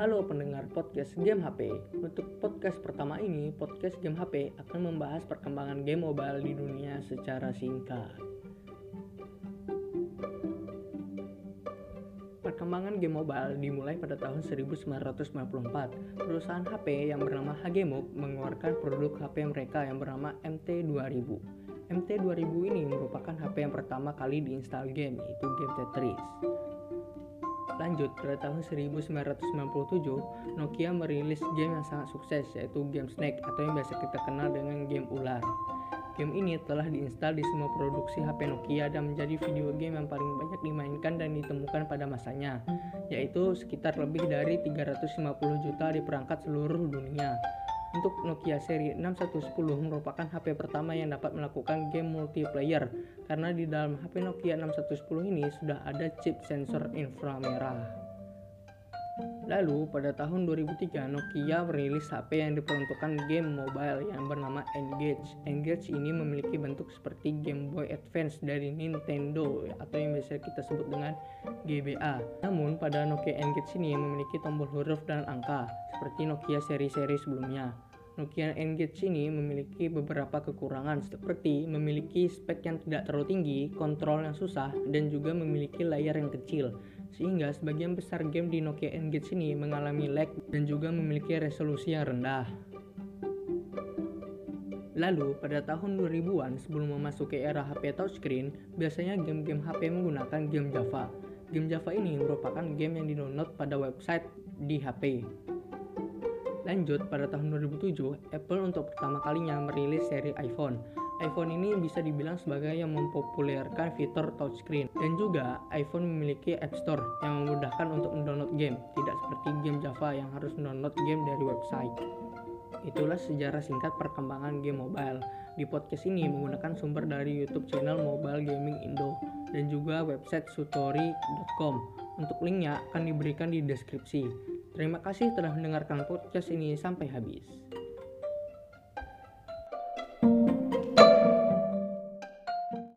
Halo pendengar podcast Game HP. Untuk podcast pertama ini, podcast Game HP akan membahas perkembangan game mobile di dunia secara singkat. Perkembangan game mobile dimulai pada tahun 1994. Perusahaan HP yang bernama Hagemuk mengeluarkan produk HP mereka yang bernama MT2000. MT2000 ini merupakan HP yang pertama kali diinstal game, yaitu game Tetris. Lanjut, pada tahun 1997, Nokia merilis game yang sangat sukses yaitu game Snake atau yang biasa kita kenal dengan game ular. Game ini telah diinstal di semua produksi HP Nokia dan menjadi video game yang paling banyak dimainkan dan ditemukan pada masanya, yaitu sekitar lebih dari 350 juta di perangkat seluruh dunia. Untuk Nokia seri 6110 merupakan HP pertama yang dapat melakukan game multiplayer karena di dalam HP Nokia 6110 ini sudah ada chip sensor inframerah. Lalu pada tahun 2003 Nokia merilis HP yang diperuntukkan game mobile yang bernama Engage. Engage ini memiliki bentuk seperti Game Boy Advance dari Nintendo atau yang biasa kita sebut dengan GBA. Namun pada Nokia Engage ini memiliki tombol huruf dan angka seperti Nokia seri-seri sebelumnya. Nokia Engage ini memiliki beberapa kekurangan seperti memiliki spek yang tidak terlalu tinggi, kontrol yang susah, dan juga memiliki layar yang kecil. Sehingga sebagian besar game di Nokia Engage ini mengalami lag dan juga memiliki resolusi yang rendah. Lalu, pada tahun 2000-an sebelum memasuki era HP touchscreen, biasanya game-game HP menggunakan game Java. Game Java ini merupakan game yang di-download pada website di HP. Lanjut, pada tahun 2007, Apple untuk pertama kalinya merilis seri iPhone. iPhone ini bisa dibilang sebagai yang mempopulerkan fitur touchscreen dan juga iPhone memiliki App Store yang memudahkan untuk mendownload game, tidak seperti game Java yang harus mendownload game dari website. Itulah sejarah singkat perkembangan game mobile. Di podcast ini menggunakan sumber dari YouTube channel Mobile Gaming Indo dan juga website sutori.com. Untuk linknya akan diberikan di deskripsi. Terima kasih telah mendengarkan podcast ini sampai habis.